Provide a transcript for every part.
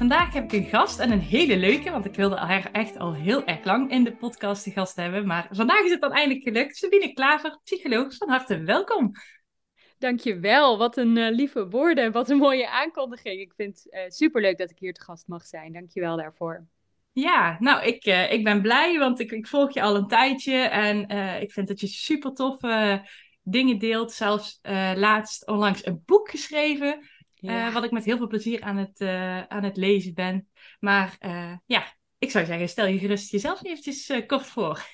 Vandaag heb ik een gast en een hele leuke, want ik wilde haar echt al heel erg lang in de podcast te gast hebben. Maar vandaag is het dan eindelijk gelukt. Sabine Klaver, psycholoog, van harte welkom. Dankjewel, wat een uh, lieve woorden en wat een mooie aankondiging. Ik vind het uh, superleuk dat ik hier te gast mag zijn. Dankjewel daarvoor. Ja, nou, ik, uh, ik ben blij, want ik, ik, volg je al een tijdje en ik vind dat je super toffe dingen deelt. Zelfs laatst onlangs een boek geschreven ja. wat ik met heel veel plezier aan het, uh, aan het lezen ben. Maar uh, ja, ik zou zeggen, stel je gerust jezelf eventjes kort voor.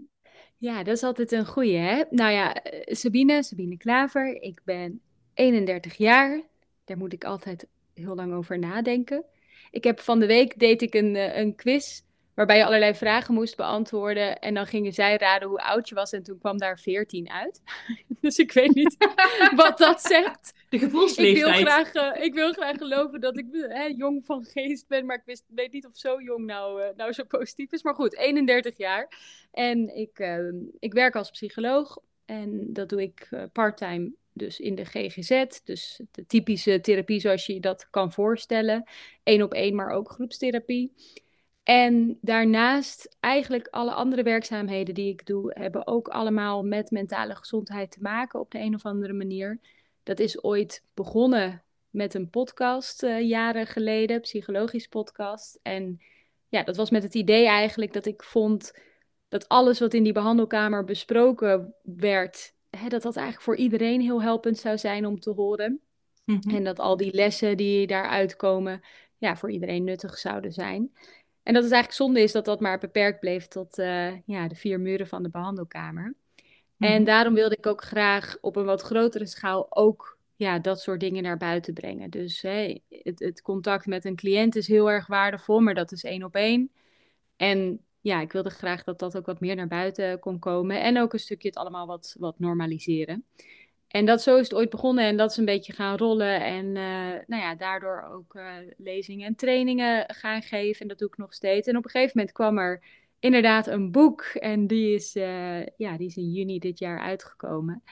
ja, dat is altijd een goeie, hè? Nou ja, Sabine, Sabine Klaver. Ik ben 31 jaar. Daar moet ik altijd heel lang over nadenken. Ik heb van de week deed ik een, een quiz waarbij je allerlei vragen moest beantwoorden. En dan gingen zij raden hoe oud je was. En toen kwam daar 14 uit. dus ik weet niet wat dat zegt. De gevoelsleeftijd. Ik wil graag, uh, ik wil graag geloven dat ik hè, jong van geest ben. Maar ik wist, weet niet of zo jong nou, uh, nou zo positief is. Maar goed, 31 jaar. En ik, uh, ik werk als psycholoog. En dat doe ik parttime dus in de GGZ. Dus de typische therapie zoals je je dat kan voorstellen. Eén op één, maar ook groepstherapie. En daarnaast eigenlijk alle andere werkzaamheden die ik doe, hebben ook allemaal met mentale gezondheid te maken op de een of andere manier. Dat is ooit begonnen met een podcast uh, jaren geleden, psychologisch podcast. En ja, dat was met het idee eigenlijk dat ik vond dat alles wat in die behandelkamer besproken werd, hè, dat dat eigenlijk voor iedereen heel helpend zou zijn om te horen. Mhm. En dat al die lessen die daaruit komen, ja, voor iedereen nuttig zouden zijn. En dat het eigenlijk zonde is dat dat maar beperkt bleef tot uh, ja, de vier muren van de behandelkamer. En mhm. daarom wilde ik ook graag op een wat grotere schaal ook ja, dat soort dingen naar buiten brengen. Dus het, het, contact met een cliënt is heel erg waardevol, maar dat is één op één. En ja, ik wilde graag dat dat ook wat meer naar buiten kon komen. En ook een stukje het allemaal wat, wat normaliseren. En dat zo is het ooit begonnen en dat is een beetje gaan rollen. En uh, nou ja, daardoor ook uh, lezingen en trainingen gaan geven. En dat doe ik nog steeds. En op een gegeven moment kwam er inderdaad een boek. En die is, uh, ja, die is in juni dit jaar uitgekomen.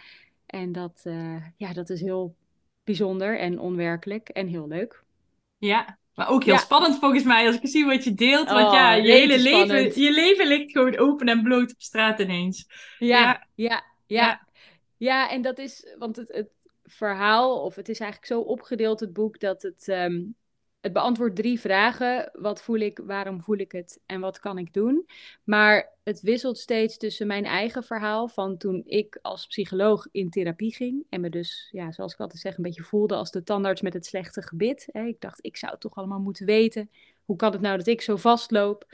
En dat, ja, dat is heel bijzonder en onwerkelijk en heel leuk. Ja, maar ook heel ja. spannend volgens mij als ik zie wat je deelt. Want oh, ja, je hele leven, je leven ligt gewoon open en bloot op straat ineens. ja, ja. ja. ja. Ja, en dat is, want het, het verhaal, of het is eigenlijk zo opgedeeld, het boek, dat het, um, het beantwoordt drie vragen. Wat voel ik, waarom voel ik het en wat kan ik doen? Maar het wisselt steeds tussen mijn eigen verhaal van toen ik als psycholoog in therapie ging. En me dus, ja, zoals ik altijd zeg, een beetje voelde als de tandarts met het slechte gebit. Ik dacht, ik zou het toch allemaal moeten weten. Hoe kan het nou dat ik zo vastloop?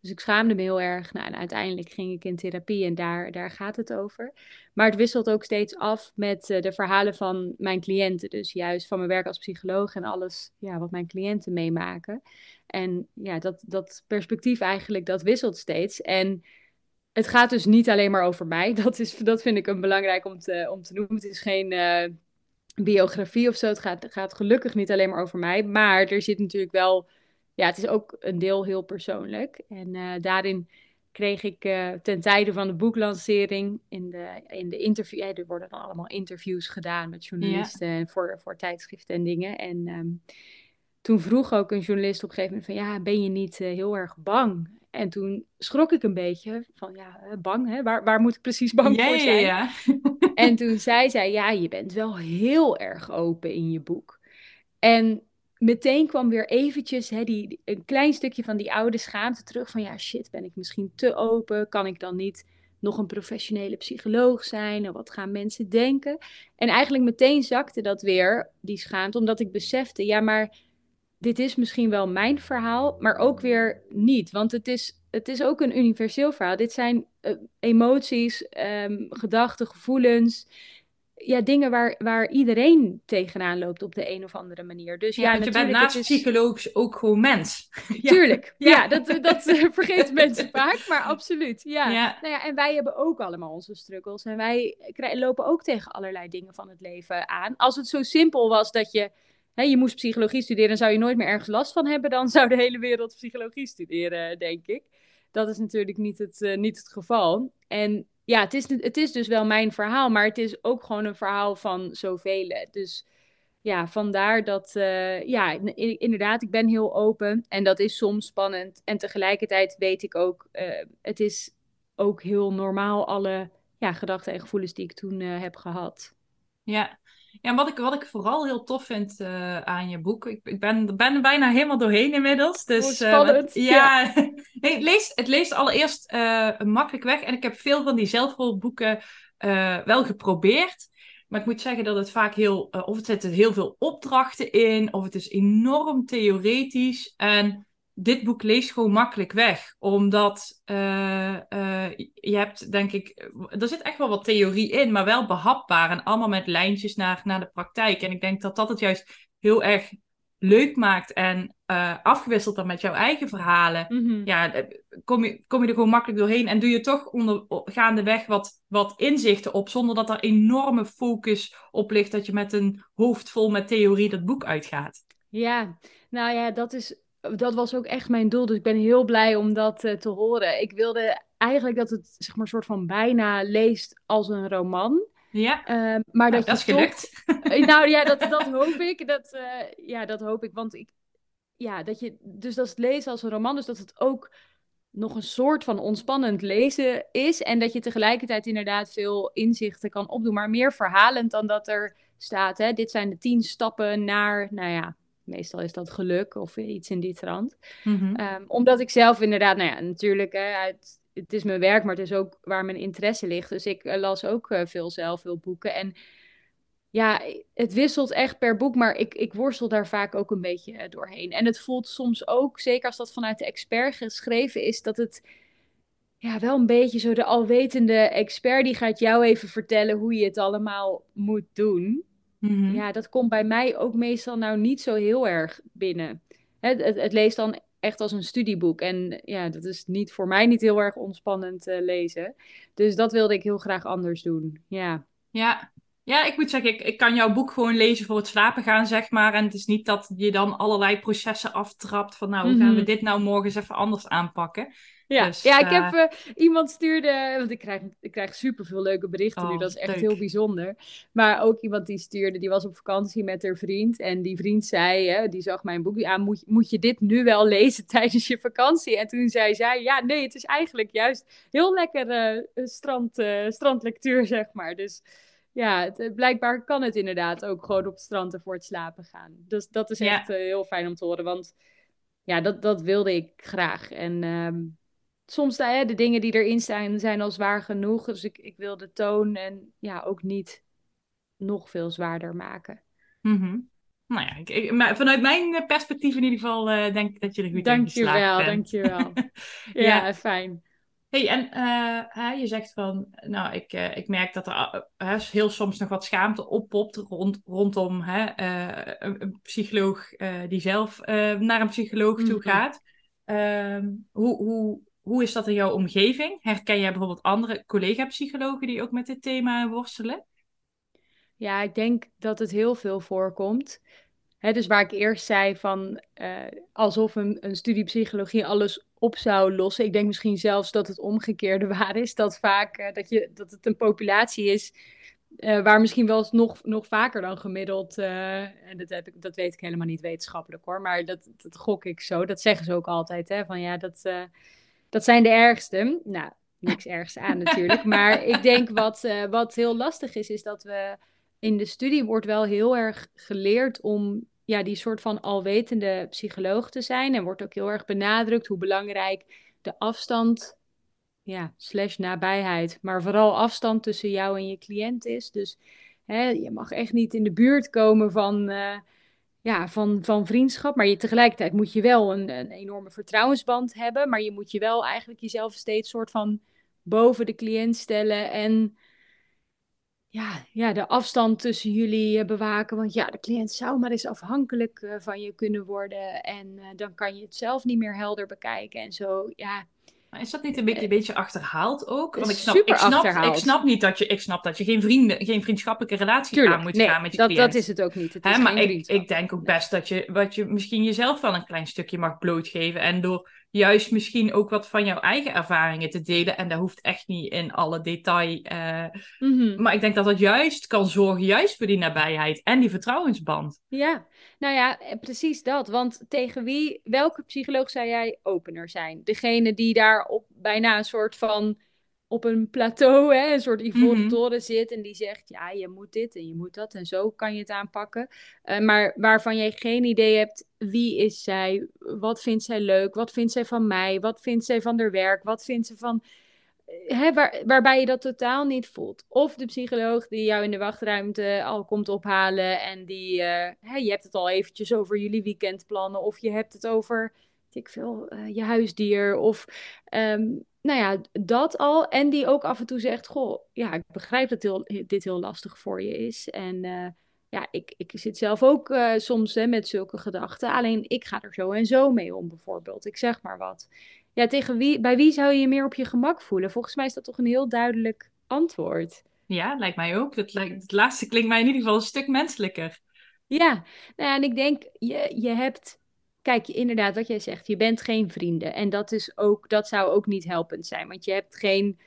Dus ik schaamde me heel erg. Nou, en uiteindelijk ging ik in therapie en daar, daar gaat het over. Maar het wisselt ook steeds af met uh, de verhalen van mijn cliënten. Dus juist van mijn werk als psycholoog en alles ja, wat mijn cliënten meemaken. En ja, dat, dat perspectief eigenlijk, dat wisselt steeds. En het gaat dus niet alleen maar over mij. Dat, is, dat vind ik een belangrijk om te, om te noemen. Het is geen uh, biografie of zo. Het gaat, gaat gelukkig niet alleen maar over mij. Maar er zit natuurlijk wel ja, het is ook een deel heel persoonlijk. En uh, daarin kreeg ik uh, ten tijde van de boeklancering in de, in de interview... Ja, er worden dan allemaal interviews gedaan met journalisten ja. voor, voor tijdschriften en dingen. En um, toen vroeg ook een journalist op een gegeven moment van... Ja, ben je niet uh, heel erg bang? En toen schrok ik een beetje van, ja, bang, hè? Waar, waar moet ik precies bang voor zijn? Ja, en toen zei zij, ja, je bent wel heel erg open in je boek. En meteen kwam weer eventjes hè, die, een klein stukje van die oude schaamte terug. Van ja, shit, ben ik misschien te open? Kan ik dan niet nog een professionele psycholoog zijn? En wat gaan mensen denken? En eigenlijk meteen zakte dat weer, die schaamte, omdat ik besefte, ja, maar dit is misschien wel mijn verhaal, maar ook weer niet. Want het is, het is ook een universeel verhaal. Dit zijn uh, emoties, um, gedachten, gevoelens ja, dingen waar, waar iedereen tegenaan loopt op de een of andere manier. Dus ja, ja je bent naast is... psycholoog ook gewoon mens. Tuurlijk, ja, dat, dat vergeten mensen vaak, maar absoluut. Ja. Nou ja, en wij hebben ook allemaal onze struggles en wij lopen ook tegen allerlei dingen van het leven aan. Als het zo simpel was dat je hè, je moest psychologie studeren, dan zou je nooit meer ergens last van hebben. Dan zou de hele wereld psychologie studeren, denk ik. Dat is natuurlijk niet het, uh, niet het geval. En ja, het is, het is dus wel mijn verhaal, maar het is ook gewoon een verhaal van zoveel. Dus ja, vandaar dat, uh, ja, inderdaad, ik ben heel open en dat is soms spannend. En tegelijkertijd weet ik ook, uh, het is ook heel normaal alle ja, gedachten en gevoelens die ik toen uh, heb gehad. Ja, ja, wat ik, wat ik vooral heel tof vind uh, aan je boek, ik, ik ben, ben er bijna helemaal doorheen inmiddels. Dus, oh, spannend. Uh, ja, ja. nee, het, leest, het leest allereerst uh, makkelijk weg. En ik heb veel van die zelfhulpboeken wel geprobeerd. Maar ik moet zeggen dat het vaak heel, of het zitten heel veel opdrachten in, of het is enorm theoretisch. En dit boek leest gewoon makkelijk weg. Omdat uh, uh, je hebt, denk ik, er zit echt wel wat theorie in, maar wel behapbaar en allemaal met lijntjes naar, naar de praktijk. En ik denk dat dat het juist heel erg leuk maakt en uh, afgewisseld dan met jouw eigen verhalen. Mm-hmm. Ja, kom je, kom je er gewoon makkelijk doorheen en doe je toch onder, gaandeweg wat, wat inzichten op, zonder dat er enorme focus op ligt dat je met een hoofd vol met theorie dat boek uitgaat. Ja, nou ja, dat is dat was ook echt mijn doel. Dus ik ben heel blij om dat uh, te horen. Ik wilde eigenlijk dat het zeg maar soort van bijna leest als een roman. Ja, uh, maar dat, dat is gelukt. Eh, nou ja, dat, dat hoop ik. Dat, uh, ja, dat hoop ik. Want ik, ja, dat je, dus dat het lezen als een roman, dus dat het ook nog een soort van ontspannend lezen is. En dat je tegelijkertijd inderdaad veel inzichten kan opdoen. Maar meer verhalend dan dat er staat. Hè? Dit zijn de tien stappen naar, nou ja, Meestal is dat geluk of iets in die trant. Mm omdat ik zelf inderdaad, nou ja, natuurlijk, hè, uit, het is mijn werk, maar het is ook waar mijn interesse ligt. Dus ik uh, las ook uh, veel zelf, veel boeken. En ja, het wisselt echt per boek, maar ik, ik worstel daar vaak ook een beetje uh, doorheen. En het voelt soms ook, zeker als dat vanuit de expert geschreven is, dat het ja, wel een beetje zo de alwetende expert die gaat jou even vertellen hoe je het allemaal moet doen. Mhm. Ja, dat komt bij mij ook meestal nou niet zo heel erg binnen. Het, het, het, leest dan echt als een studieboek. En ja, dat is niet, voor mij niet heel erg ontspannend uh, lezen. Dus dat wilde ik heel graag anders doen. Ja. Ja, ja, ik moet zeggen, ik, ik kan jouw boek gewoon lezen voor het slapen gaan, zeg maar. En het is niet dat je dan allerlei processen aftrapt van, nou, hoe gaan we mhm. dit nou morgen eens even anders aanpakken? Ja, dus, ja ik heb uh, iemand stuurde, want ik krijg, ik krijg superveel leuke berichten nu, oh, dat is echt heel bijzonder. Maar ook iemand die stuurde, die was op vakantie met haar vriend. En die vriend zei, hè, die zag mijn boek, ja, moet, moet je dit nu wel lezen tijdens je vakantie? En toen zei zij, ja, nee, het is eigenlijk juist heel lekker uh, strand, uh, strandlectuur, zeg maar. Dus ja, het, blijkbaar kan het inderdaad ook gewoon op het strand ervoor het slapen gaan. Dus dat is echt heel fijn om te horen, want ja, dat, dat wilde ik graag. En... Um, soms hè, de dingen die erin staan zijn al zwaar genoeg. Dus ik, ik wil de toon en ja, ook niet nog veel zwaarder maken. Mm Nou ja, ik, maar vanuit mijn perspectief in ieder geval uh, denk ik dat je er goed dank in geslaagd bent. Dankjewel, ja, ja, fijn. hey, en uh, je zegt van, nou, ik, uh, ik merk dat er heel soms nog wat schaamte oppopt rond, rondom een, een, psycholoog die zelf naar een psycholoog toe mhm. gaat. Ehm, hoe, hoe, hoe is dat in jouw omgeving? Herken jij bijvoorbeeld andere collega-psychologen die ook met dit thema worstelen? Ja, ik denk dat het heel veel voorkomt. dus waar ik eerst zei van uh, alsof een, een studie psychologie alles op zou lossen. Ik denk misschien zelfs dat het omgekeerde waar is. Dat vaak uh, dat, je, dat het een populatie is uh, waar misschien wel nog, nog vaker dan gemiddeld. en dat, heb ik, dat weet ik helemaal niet wetenschappelijk hoor. Maar dat, dat gok ik zo. Dat zeggen ze ook altijd. Hè, van ja, dat dat zijn de ergste. Nou, niks ergs aan natuurlijk. Maar ik denk wat, uh, wat heel lastig is, is dat we in de studie wordt wel heel erg geleerd om ja, die soort van alwetende psycholoog te zijn. En wordt ook heel erg benadrukt hoe belangrijk de afstand, ja, slash nabijheid, maar vooral afstand tussen jou en je cliënt is. Dus hè, je mag echt niet in de buurt komen van. Uh, ja, van, van vriendschap. Maar je, tegelijkertijd moet je wel een, een enorme vertrouwensband hebben. Maar je moet je wel eigenlijk jezelf steeds soort van boven de cliënt stellen. En ja, ja, de afstand tussen jullie eh, bewaken. Want ja, de cliënt zou maar eens afhankelijk uh, van je kunnen worden. En uh, dan kan je het zelf niet meer helder bekijken en zo. Ja, maar is dat niet een beetje, een beetje achterhaald ook? Want ik snap, ik snap, ik snap niet dat je, ik snap dat je geen, vrienden, geen vriendschappelijke relatie Tuurlijk, aan moet nee, gaan met je dat, cliënt. dat is het ook niet. Het is Hè, maar ik, ik denk ook best dat je, wat je misschien jezelf wel een klein stukje mag blootgeven. En door juist misschien ook wat van jouw eigen ervaringen te delen. En dat hoeft echt niet in alle detail. eh, Mhm. Maar ik denk dat dat juist kan zorgen, juist voor die nabijheid en die vertrouwensband. Ja, nou ja, eh, precies dat. Want tegen wie, welke psycholoog zou jij opener zijn? Degene die daar op bijna een soort van op een plateau, hè, een soort ivoren Mhm. toren zit en die zegt, ja, je moet dit en je moet dat en zo kan je het aanpakken. Eh, maar waarvan je geen idee hebt, wie is zij? Wat vindt zij leuk? Wat vindt zij van mij? Wat vindt zij van haar werk? Wat vindt ze van... Hè, waar, waarbij je dat totaal niet voelt. Of de psycholoog die jou in de wachtruimte al komt ophalen en die, eh, hè, je hebt het al eventjes over jullie weekendplannen of je hebt het over, ik veel, eh, je huisdier of, ehm, nou ja, dat al. En die ook af en toe zegt, goh, ja, ik begrijp dat heel- dit heel lastig voor je is en eh, ja, ik, ik zit zelf ook eh, soms hè, met zulke gedachten, alleen ik ga er zo en zo mee om bijvoorbeeld, ik zeg maar wat. Ja, tegen wie, bij wie zou je je meer op je gemak voelen? Volgens mij is dat toch een heel duidelijk antwoord. Ja, lijkt mij ook. Het, lijkt, het laatste klinkt mij in ieder geval een stuk menselijker. Ja, nou ja, en ik denk, je, je hebt, kijk, inderdaad, wat jij zegt, je bent geen vrienden. En dat is ook, dat zou ook niet helpend zijn, want je hebt geen,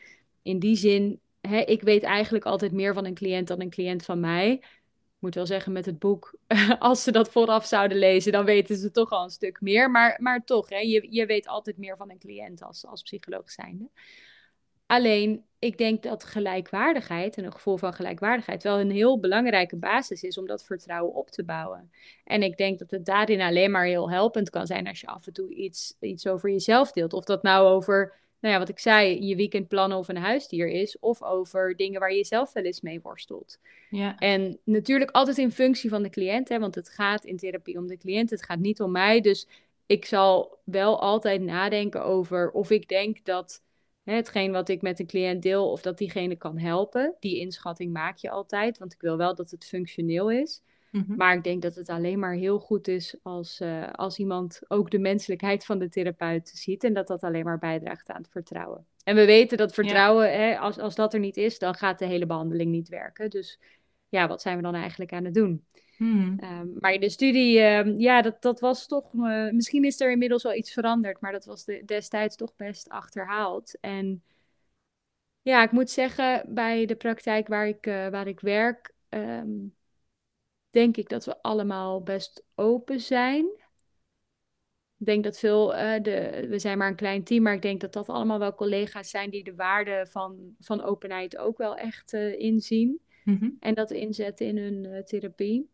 in die zin, hè, ik weet eigenlijk altijd meer van een cliënt dan een cliënt van mij. Ik moet wel zeggen, met het boek, als ze dat vooraf zouden lezen, dan weten ze toch al een stuk meer. Maar, maar toch, hè, je, je weet altijd meer van een cliënt als, als psycholoog zijnde. Alleen, ik denk dat gelijkwaardigheid en een gevoel van gelijkwaardigheid wel een heel belangrijke basis is om dat vertrouwen op te bouwen. En ik denk dat het daarin alleen maar heel helpend kan zijn als je af en toe iets, iets over jezelf deelt. Of dat nou over, nou ja, wat ik zei, je weekendplannen of een huisdier is, of over dingen waar je zelf wel eens mee worstelt. Ja. En natuurlijk altijd in functie van de cliënt, hè, want het gaat in therapie om de cliënt, het gaat niet om mij. Dus ik zal wel altijd nadenken over of ik denk dat hè, hetgeen wat ik met een cliënt deel, of dat diegene kan helpen. Die inschatting maak je altijd, want ik wil wel dat het functioneel is. Mhm. Maar ik denk dat het alleen maar heel goed is als, eh, als iemand ook de menselijkheid van de therapeut ziet en dat dat alleen maar bijdraagt aan het vertrouwen. En we weten dat vertrouwen, hè, als, als dat er niet is, dan gaat de hele behandeling niet werken. Dus ja, wat zijn we dan eigenlijk aan het doen? Mhm. Ehm, maar de studie, ehm, ja, dat, dat was toch, eh, misschien is er inmiddels wel iets veranderd, maar dat was de, destijds toch best achterhaald. En ja, ik moet zeggen, bij de praktijk waar ik, eh, waar ik werk, ehm, denk ik dat we allemaal best open zijn. Ik denk dat veel, eh, de, we zijn maar een klein team, maar ik denk dat dat allemaal wel collega's zijn die de waarde van, van openheid ook wel echt inzien Mhm. en dat inzetten in hun therapie.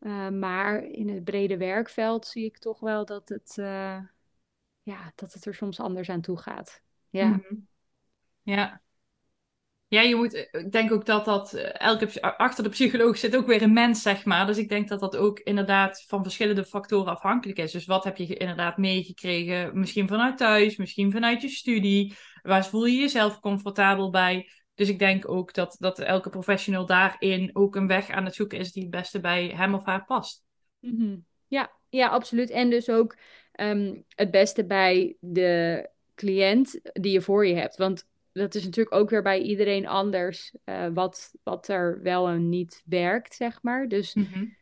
Uh, maar in het brede werkveld zie ik toch wel dat het, uh, ja, dat het er soms anders aan toe gaat. Ja. Mhm. Ja. Ja, je moet, ik denk ook dat dat, eh, elke, achter de psycholoog zit ook weer een mens, zeg maar. Dus ik denk dat dat ook inderdaad van verschillende factoren afhankelijk is. Dus wat heb je inderdaad meegekregen? Misschien vanuit thuis, misschien vanuit je studie. Waar voel je jezelf comfortabel bij? Dus ik denk ook dat, dat elke professional daarin ook een weg aan het zoeken is die het beste bij hem of haar past. Mm -hmm. ja, ja, absoluut. En dus ook um, het beste bij de cliënt die je voor je hebt. Want dat is natuurlijk ook weer bij iedereen anders uh, wat, wat er wel en niet werkt, zeg maar. Dus, mm -hmm.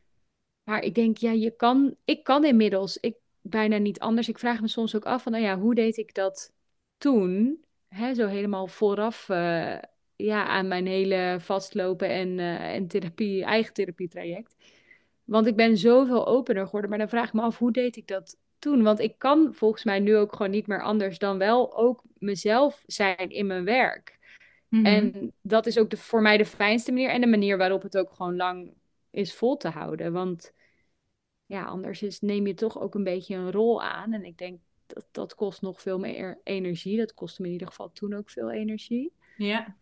maar ik denk, ja, je kan, ik kan inmiddels, ik bijna niet anders. Ik vraag me soms ook af van, nou ja, hoe deed ik dat toen? Hè, zo helemaal vooraf uh, ja, aan mijn hele vastlopen en, uh, en therapie, eigen therapietraject. Want ik ben zoveel opener geworden. Maar dan vraag ik me af, hoe deed ik dat toen? Want ik kan volgens mij nu ook gewoon niet meer anders dan wel ook mezelf zijn in mijn werk. Mm -hmm. En dat is ook de, voor mij de fijnste manier. En de manier waarop het ook gewoon lang is vol te houden. Want ja, anders is, neem je toch ook een beetje een rol aan. En ik denk, dat, dat kost nog veel meer energie. Dat kostte me in ieder geval toen ook veel energie. Ja.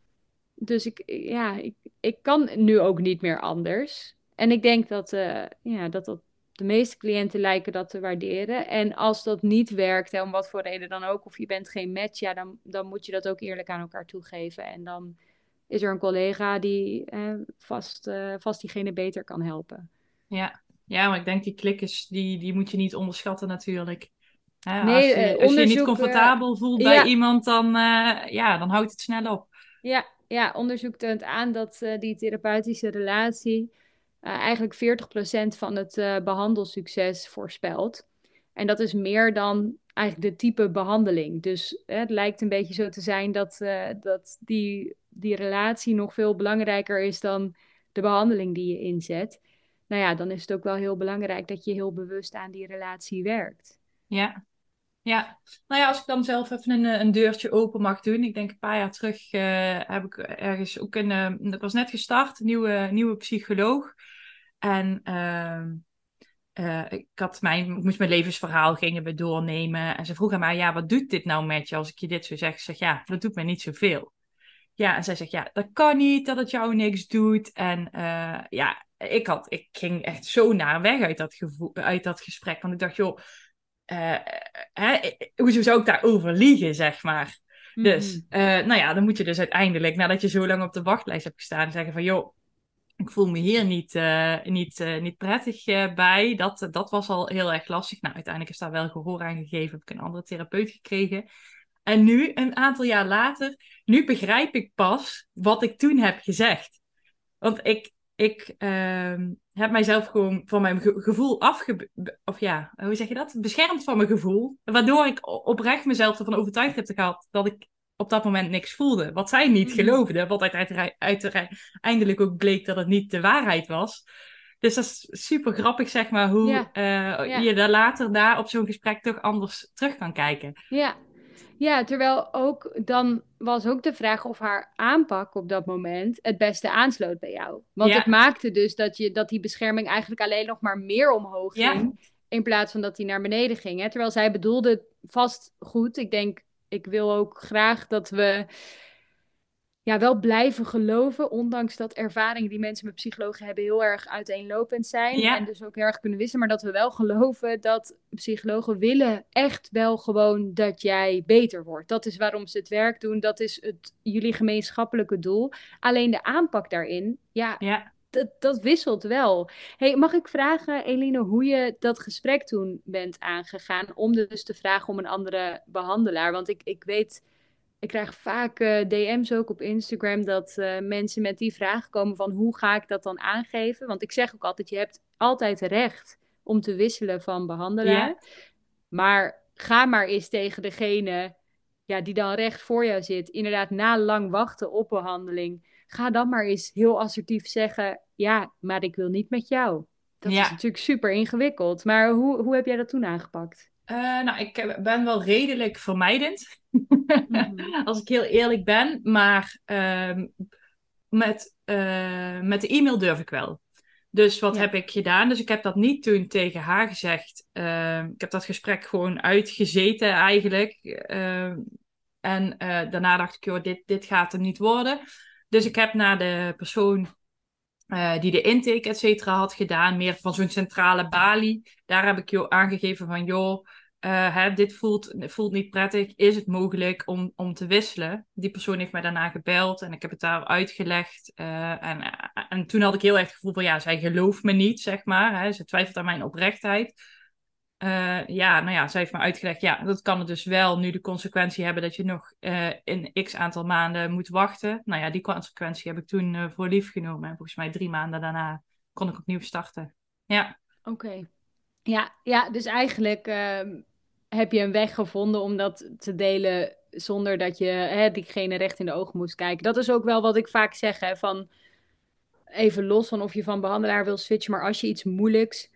Dus ik, ja, ik, ik kan nu ook niet meer anders. En ik denk dat, uh, ja, dat, dat de meeste cliënten lijken dat te waarderen. En als dat niet werkt, hè, om wat voor reden dan ook, of je bent geen match, ja, dan, dan moet je dat ook eerlijk aan elkaar toegeven. En dan is er een collega die eh, vast, uh, vast diegene beter kan helpen. Ja. ja, maar ik denk die klikjes, die, die moet je niet onderschatten natuurlijk. Hè, nee, als, je, als je je niet comfortabel voelt bij iemand, dan, ja, dan houdt het snel op. Ja, ja onderzoek toont aan dat die therapeutische relatie eigenlijk 40% van het behandelsucces voorspelt. En dat is meer dan eigenlijk de type behandeling. Dus het lijkt een beetje zo te zijn dat, uh, dat die, die relatie nog veel belangrijker is dan de behandeling die je inzet. Nou ja, dan is het ook wel heel belangrijk dat je heel bewust aan die relatie werkt. Ja, ja. Nou ja, als ik dan zelf even een, een deurtje open mag doen. Ik denk een paar jaar terug uh, heb ik ergens ook een, uh, ik was net gestart, een nieuwe, nieuwe psycholoog. En ehm, ik, had mijn, ik moest mijn levensverhaal gingen doornemen. En ze vroeg aan mij, ja, wat doet dit nou met je als ik je dit zo zeg? Ik zeg, ja, dat doet mij niet zoveel. Ja, en zij zegt, ja, dat kan niet, dat het jou niks doet. En ja, ik, had, ik ging echt zo naar weg uit dat, gevoel, uit dat gesprek. Want ik dacht, joh, uh, hè, hoezo zou ik daarover liegen, zeg maar? Dus, mm nou ja, dan moet je dus uiteindelijk, nadat je zo lang op de wachtlijst hebt gestaan, zeggen van, joh, ik voel me hier niet, uh, niet, uh, niet prettig uh, bij. Dat, dat was al heel erg lastig. Nou, uiteindelijk is daar wel gehoor aan gegeven. Heb ik een andere therapeut gekregen. En nu, een aantal jaar later, nu begrijp ik pas wat ik toen heb gezegd. Want ik, ik uh, heb mijzelf gewoon van mijn gevoel afge... Of ja, hoe zeg je dat? Beschermd van mijn gevoel. Waardoor ik oprecht mezelf ervan overtuigd heb gehad dat ik op dat moment niks voelde. Wat zij niet mm. geloofde. Wat uiteindelijk ook bleek dat het niet de waarheid was. Dus dat is super grappig, zeg maar, hoe eh, je daar later daar op zo'n gesprek toch anders terug kan kijken. Ja. Ja, terwijl ook dan was ook de vraag of haar aanpak op dat moment het beste aansloot bij jou. Want het maakte dus dat, je, dat die bescherming eigenlijk alleen nog maar meer omhoog ging. In plaats van dat die naar beneden ging. Hè? Terwijl zij bedoelde vast goed. Ik denk ik wil ook graag dat we ja, wel blijven geloven, ondanks dat ervaringen die mensen met psychologen hebben heel erg uiteenlopend zijn. En dus ook heel erg kunnen wisselen, maar dat we wel geloven dat psychologen willen echt wel gewoon dat jij beter wordt. Dat is waarom ze het werk doen, dat is het, jullie gemeenschappelijke doel. Alleen de aanpak daarin, ja, ja dat, dat wisselt wel. Hey, mag ik vragen, Eline, hoe je dat gesprek toen bent aangegaan om dus te vragen om een andere behandelaar? Want ik, ik weet, ik krijg vaak uh, DM's ook op Instagram dat uh, mensen met die vraag komen van hoe ga ik dat dan aangeven? Want ik zeg ook altijd, je hebt altijd recht om te wisselen van behandelaar. Maar ga maar eens tegen degene ja, die dan recht voor jou zit, inderdaad na lang wachten op behandeling ga dan maar eens heel assertief zeggen: Ja, maar ik wil niet met jou. Dat is natuurlijk super ingewikkeld. Maar hoe, hoe heb jij dat toen aangepakt? Uh, nou, ik ben wel redelijk vermijdend, als ik heel eerlijk ben. Maar uh, met, uh, met de e-mail durf ik wel. Dus wat heb ik gedaan? Dus ik heb dat niet toen tegen haar gezegd. Uh, ik heb dat gesprek gewoon uitgezeten eigenlijk. Uh, en daarna dacht ik, joh, dit, dit gaat hem niet worden. Dus ik heb naar de persoon uh, die de intake, et cetera, had gedaan, meer van zo'n centrale balie. Daar heb ik jou aangegeven van, joh, uh, hè, dit voelt, voelt niet prettig. Is het mogelijk om, om te wisselen? Die persoon heeft mij daarna gebeld en ik heb het daar uitgelegd. Uh, en, en toen had ik heel erg het gevoel van, ja, zij gelooft me niet, zeg maar. Hè, ze twijfelt aan mijn oprechtheid. Ja, nou ja, zij heeft me uitgelegd, ja, dat kan het dus wel nu de consequentie hebben dat je nog in x aantal maanden moet wachten. Nou ja, die consequentie heb ik toen voor lief genomen. En volgens mij drie maanden daarna kon ik opnieuw starten. Ja. Oké. Ja, ja, dus eigenlijk ehm, heb je een weg gevonden om dat te delen zonder dat je hè, diegene recht in de ogen moest kijken. Dat is ook wel wat ik vaak zeg, hè, van even los van of je van behandelaar wil switchen, maar als je iets moeilijks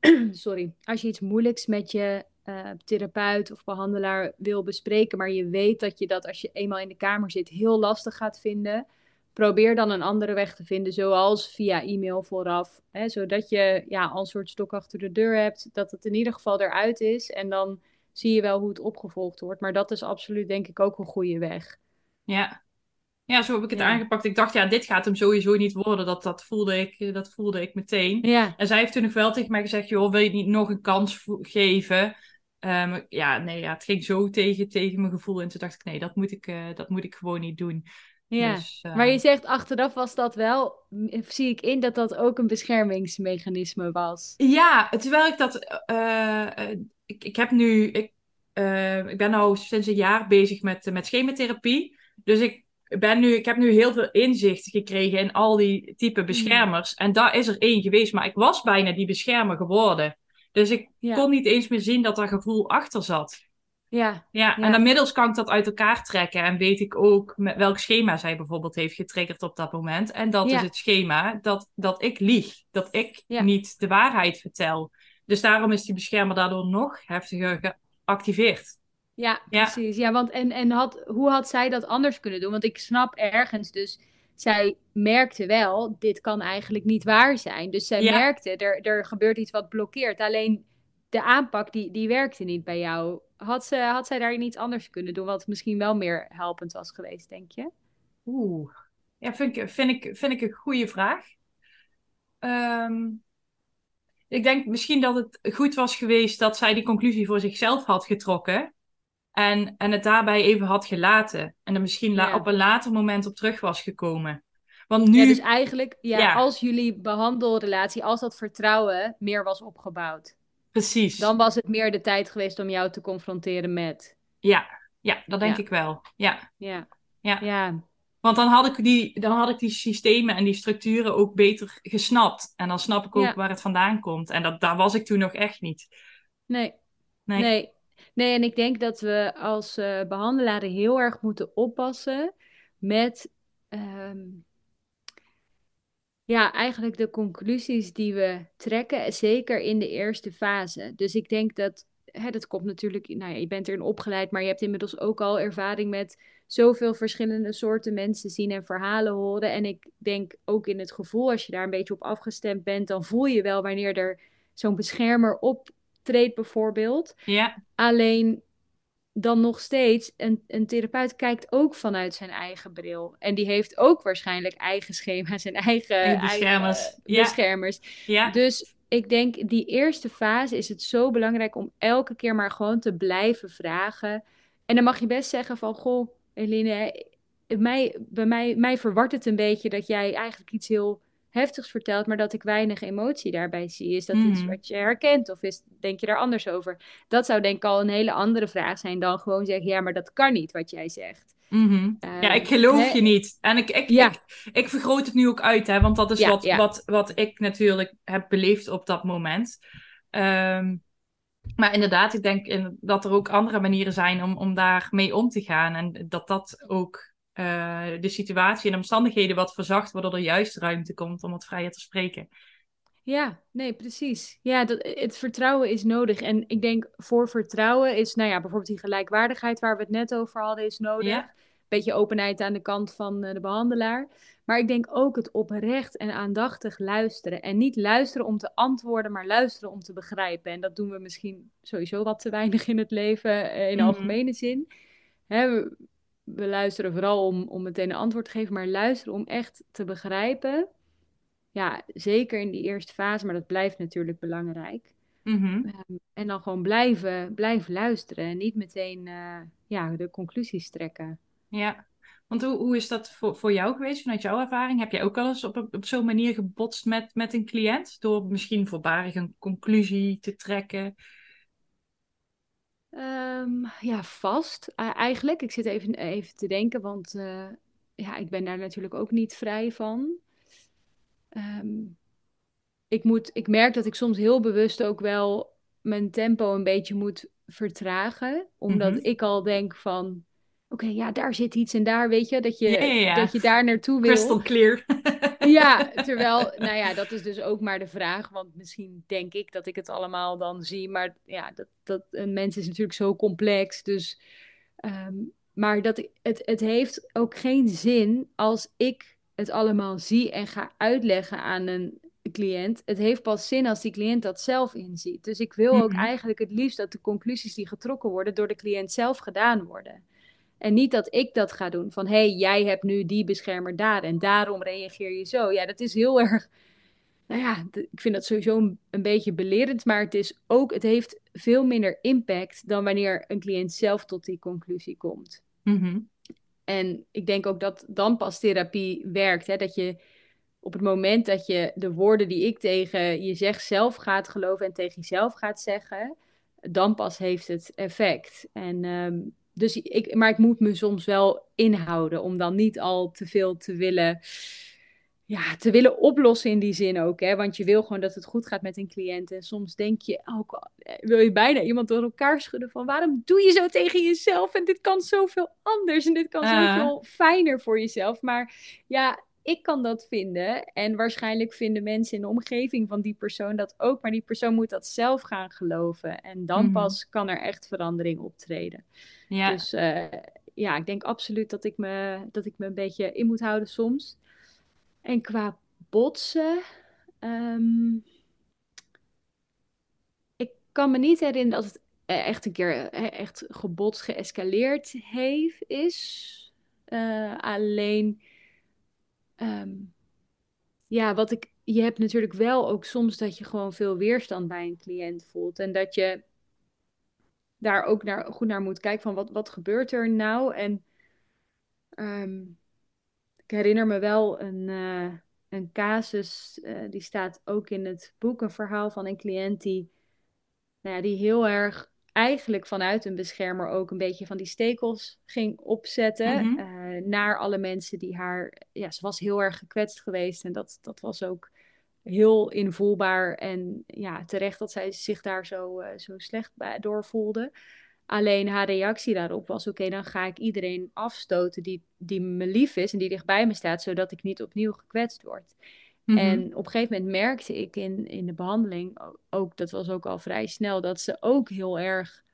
sorry, als je iets moeilijks met je uh, therapeut of behandelaar wil bespreken, maar je weet dat je dat als je eenmaal in de kamer zit heel lastig gaat vinden, probeer dan een andere weg te vinden, zoals via e-mail vooraf, hè, zodat je ja, al een soort stok achter de deur hebt, dat het in ieder geval eruit is en dan zie je wel hoe het opgevolgd wordt. Maar dat is absoluut denk ik ook een goede weg. Ja, ja, zo heb ik het aangepakt. Ik dacht, ja, dit gaat hem sowieso niet worden. Dat, dat, voelde, ik, dat voelde ik meteen. Ja. En zij heeft toen nog wel tegen mij gezegd, joh, wil je niet nog een kans geven? Um, ja, nee, ja, het ging zo tegen, tegen mijn gevoel. En toen dacht ik, nee, dat moet ik, uh, dat moet ik gewoon niet doen. Ja, dus, maar je zegt achteraf was dat wel, zie ik in dat dat ook een beschermingsmechanisme was. Ja, terwijl ik dat, ik, ik heb nu, ik, ik ben nu sinds een jaar bezig met, met schematherapie. Dus ik ben nu, ik heb nu heel veel inzicht gekregen in al die type hmm. beschermers. En daar is er één geweest, maar ik was bijna die beschermer geworden. Dus ik kon niet eens meer zien dat daar gevoel achter zat. Ja, ja, en inmiddels kan ik dat uit elkaar trekken en weet ik ook met welk schema zij bijvoorbeeld heeft getriggerd op dat moment. En dat is het schema dat, dat ik lieg, dat ik niet de waarheid vertel. Dus daarom is die beschermer daardoor nog heftiger geactiveerd. Ja, precies. Ja, want en, en had, hoe had zij dat anders kunnen doen? Want ik snap ergens dus, zij merkte wel, dit kan eigenlijk niet waar zijn. Dus zij merkte, er, er gebeurt iets wat blokkeert. Alleen de aanpak, die, die werkte niet bij jou. Had, ze, had zij daar iets anders kunnen doen, wat misschien wel meer helpend was geweest, denk je? Oeh, ja, vind ik, vind ik, vind ik een goede vraag. Ehm, ik denk misschien dat het goed was geweest dat zij die conclusie voor zichzelf had getrokken. En, en het daarbij even had gelaten. En er misschien op een later moment op terug was gekomen. Want nu... Ja, dus eigenlijk, ja, als jullie behandelrelatie, als dat vertrouwen meer was opgebouwd. Precies. Dan was het meer de tijd geweest om jou te confronteren met. Ja, ja dat denk ik wel. Ja. Ja. ja. ja. Want dan had, ik die, dan had ik die systemen en die structuren ook beter gesnapt. En dan snap ik ook waar het vandaan komt. En dat, daar was ik toen nog echt niet. Nee. Nee. nee. Nee, en ik denk dat we als uh, behandelaren heel erg moeten oppassen met ehm, ja, eigenlijk de conclusies die we trekken, zeker in de eerste fase. Dus ik denk dat, hè, dat komt natuurlijk, nou ja, je bent erin opgeleid, maar je hebt inmiddels ook al ervaring met zoveel verschillende soorten mensen zien en verhalen horen. En ik denk ook in het gevoel, als je daar een beetje op afgestemd bent, dan voel je wel wanneer er zo'n beschermer op treedt bijvoorbeeld. Ja. Alleen dan nog steeds, een, een therapeut kijkt ook vanuit zijn eigen bril. En die heeft ook waarschijnlijk eigen schema's en eigen, beschermers. Eigen, ja. beschermers. Ja. Dus ik denk, die eerste fase is het zo belangrijk om elke keer maar gewoon te blijven vragen. En dan mag je best zeggen van, goh, Eline, mij, bij mij, mij verwart het een beetje dat jij eigenlijk iets heel heftigs vertelt, maar dat ik weinig emotie daarbij zie. Is dat iets mhm. wat je herkent of is, denk je daar anders over? Dat zou denk ik al een hele andere vraag zijn dan gewoon zeggen, ja, maar dat kan niet wat jij zegt. Mhm. ja, ik geloof je niet. En ik, ik, ik, ik, vergroot het nu ook uit, hè, want dat is wat, Wat, wat ik natuurlijk heb beleefd op dat moment. Ehm, maar inderdaad, ik denk in, dat er ook andere manieren zijn om, om daarmee om te gaan. En dat dat ook uh, de situatie en de omstandigheden wat verzacht, waardoor er juist ruimte komt om wat vrijer te spreken. Ja, nee, precies. Ja, dat, het vertrouwen is nodig. En ik denk voor vertrouwen is, nou ja, bijvoorbeeld die gelijkwaardigheid waar we het net over hadden, is nodig. Ja. Beetje openheid aan de kant van uh, de behandelaar. Maar ik denk ook het oprecht en aandachtig luisteren. En niet luisteren om te antwoorden, maar luisteren om te begrijpen. En dat doen we misschien sowieso wat te weinig in het leven, uh, in mm algemene zin. Hè, we luisteren vooral om, om meteen een antwoord te geven, maar luisteren om echt te begrijpen. Ja, zeker in die eerste fase, maar dat blijft natuurlijk belangrijk. Mhm. Ehm, en dan gewoon blijven, blijven luisteren en niet meteen uh, ja, de conclusies trekken. Ja, want hoe, hoe is dat voor, voor jou geweest vanuit jouw ervaring? Heb jij ook al eens op, op zo'n manier gebotst met, met een cliënt? Door misschien voorbarig een conclusie te trekken? Um, ja, vast eigenlijk. Ik zit even, even te denken, want uh, ja, ik ben daar natuurlijk ook niet vrij van. Um, ik, moet, ik merk dat ik soms heel bewust ook wel mijn tempo een beetje moet vertragen. Omdat mm -hmm. ik al denk van, oké, ja, daar zit iets en daar, weet je, dat je, ja, ja, ja. Dat je daar naartoe wil. Crystal clear. ja, terwijl, nou ja, dat is dus ook maar de vraag, want misschien denk ik dat ik het allemaal dan zie, maar ja, dat, dat een mens is natuurlijk zo complex, dus, um, maar dat, het, het heeft ook geen zin als ik het allemaal zie en ga uitleggen aan een cliënt. Het heeft pas zin als die cliënt dat zelf inziet. Dus ik wil ook mm -hmm. eigenlijk het liefst dat de conclusies die getrokken worden door de cliënt zelf gedaan worden. En niet dat ik dat ga doen. Van hé, hey, jij hebt nu die beschermer daar en daarom reageer je zo. Ja, dat is heel erg. Nou ja, ik vind dat sowieso een, een, beetje belerend. Maar het is ook, het heeft veel minder impact dan wanneer een cliënt zelf tot die conclusie komt. Mm En ik denk ook dat dan pas therapie werkt. Hè? Dat je op het moment dat je de woorden die ik tegen je zeg zelf gaat geloven en tegen jezelf gaat zeggen, dan pas heeft het effect. En ehm, dus ik, maar ik moet me soms wel inhouden om dan niet al te veel te willen, ja, te willen oplossen in die zin ook. Hè? Want je wil gewoon dat het goed gaat met een cliënt. En soms denk je ook, wil je bijna iemand door elkaar schudden van waarom doe je zo tegen jezelf? En dit kan zoveel anders en dit kan zoveel fijner voor jezelf. Maar ja, ik kan dat vinden. En waarschijnlijk vinden mensen in de omgeving van die persoon dat ook. Maar die persoon moet dat zelf gaan geloven. En dan mhm. pas kan er echt verandering optreden. Ja. Dus uh, ja, ik denk absoluut dat ik, me, dat ik me een beetje in moet houden soms. En qua botsen. Um, ik kan me niet herinneren dat het echt een keer echt gebotst, geëscaleerd heeft, is. Uh, alleen Ehm, ja, wat ik, je hebt natuurlijk wel ook soms dat je gewoon veel weerstand bij een cliënt voelt. En dat je daar ook naar, goed naar moet kijken van wat, wat gebeurt er nou? En ehm, ik herinner me wel een, uh, een casus, uh, die staat ook in het boek, een verhaal van een cliënt die, nou ja, die heel erg eigenlijk vanuit een beschermer ook een beetje van die stekels ging opzetten. Mhm. Eh, naar alle mensen die haar. Ja, ze was heel erg gekwetst geweest. En dat, dat was ook heel invoelbaar. En ja, terecht dat zij zich daar zo, uh, zo slecht door voelde. Alleen haar reactie daarop was: oké, dan ga ik iedereen afstoten die, die me lief is en die dichtbij me staat, zodat ik niet opnieuw gekwetst word. Mhm. En op een gegeven moment merkte ik in, in de behandeling, ook, dat was ook al vrij snel, dat ze ook heel erg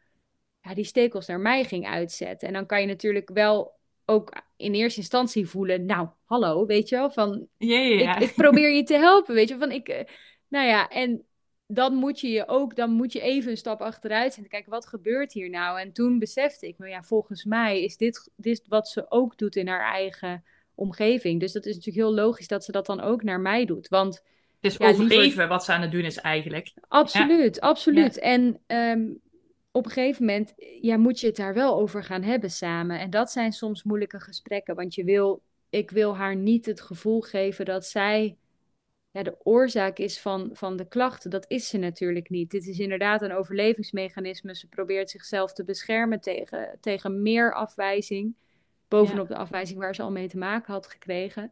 ja, die stekels naar mij ging uitzetten. En dan kan je natuurlijk wel ook in eerste instantie voelen, nou, hallo, weet je wel, van Ik, ik, probeer je te helpen, weet je, van ik, eh, nou ja, en dan moet je je ook, dan moet je even een stap achteruit zetten, kijken, wat gebeurt hier nou? En toen besefte ik me, ja, volgens mij is dit, dit wat ze ook doet in haar eigen omgeving. Dus dat is natuurlijk heel logisch dat ze dat dan ook naar mij doet. Want het is ja, overleven wat ze aan het doen is eigenlijk. Absoluut, absoluut. En ehm, op een gegeven moment ja, moet je het daar wel over gaan hebben samen. En dat zijn soms moeilijke gesprekken. Want je wil, ik wil haar niet het gevoel geven dat zij ja, de oorzaak is van, van de klachten. Dat is ze natuurlijk niet. Dit is inderdaad een overlevingsmechanisme. Ze probeert zichzelf te beschermen tegen, tegen meer afwijzing bovenop de afwijzing waar ze al mee te maken had gekregen.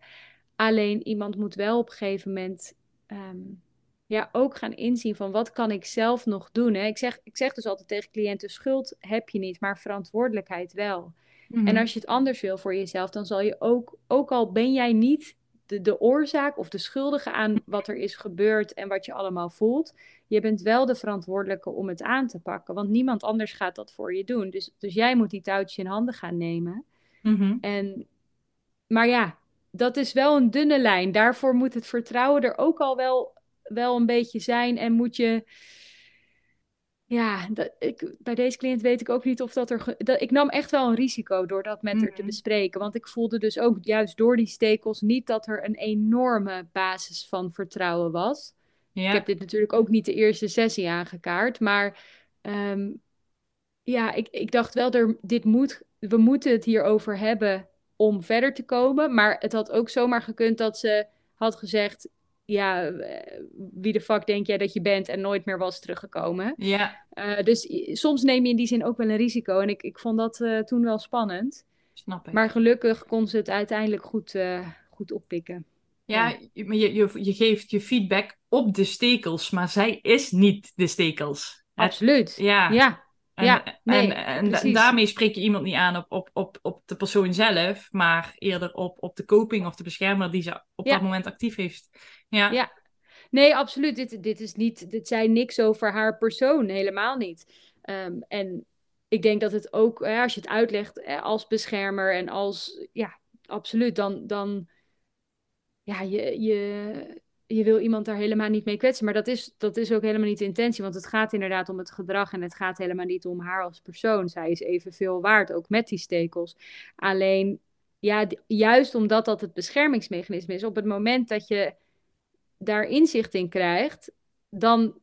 Alleen iemand moet wel op een gegeven moment ehm, ja, ook gaan inzien van wat kan ik zelf nog doen. Hè? Ik, zeg, ik zeg dus altijd tegen cliënten, schuld heb je niet, maar verantwoordelijkheid wel. En mhm. als je het anders wil voor jezelf, dan zal je ook, ook al ben jij niet de, de oorzaak of de schuldige aan wat er is gebeurd en wat je allemaal voelt, je bent wel de verantwoordelijke om het aan te pakken, want niemand anders gaat dat voor je doen. Dus, dus jij moet die touwtjes in handen gaan nemen. Mhm. en, maar ja, dat is wel een dunne lijn. Daarvoor moet het vertrouwen er ook al wel, wel een beetje zijn. En moet je. Ja, dat, ik, bij deze cliënt weet ik ook niet of dat er. Dat, ik nam echt wel een risico door dat met haar te bespreken. Want ik voelde dus ook juist door die stekels niet dat er een enorme basis van vertrouwen was. Ja. Ik heb dit natuurlijk ook niet de eerste sessie aangekaart. Maar ehm, ja, ik, ik dacht wel, er, dit moet we moeten het hierover hebben om verder te komen. Maar het had ook zomaar gekund dat ze had gezegd: Ja, eh, wie de fuck denk jij dat je bent? En nooit meer was teruggekomen. Ja. Uh, dus soms neem je in die zin ook wel een risico. En ik, ik vond dat uh, toen wel spannend. Snap ik. Maar gelukkig kon ze het uiteindelijk goed, goed oppikken. Ja, ja. Je, je, je geeft je feedback op de stekels, maar zij is niet de stekels. Absoluut. ja. ja. En, ja, nee, en, en, daarmee spreek je iemand niet aan op, op, op, op de persoon zelf, maar eerder op, op de coping of de beschermer die ze op dat moment actief heeft. Ja. ja. Nee, absoluut. Dit, dit, is niet, dit zijn niks over haar persoon, helemaal niet. Ehm, en ik denk dat het ook, als je het uitlegt als beschermer en als, ja, absoluut, dan, dan ja, je, je, je wil iemand daar helemaal niet mee kwetsen. Maar dat is, dat is ook helemaal niet de intentie. Want het gaat inderdaad om het gedrag. En het gaat helemaal niet om haar als persoon. Zij is evenveel waard, ook met die stekels. Alleen, ja, juist omdat dat het beschermingsmechanisme is. Op het moment dat je daar inzicht in krijgt, dan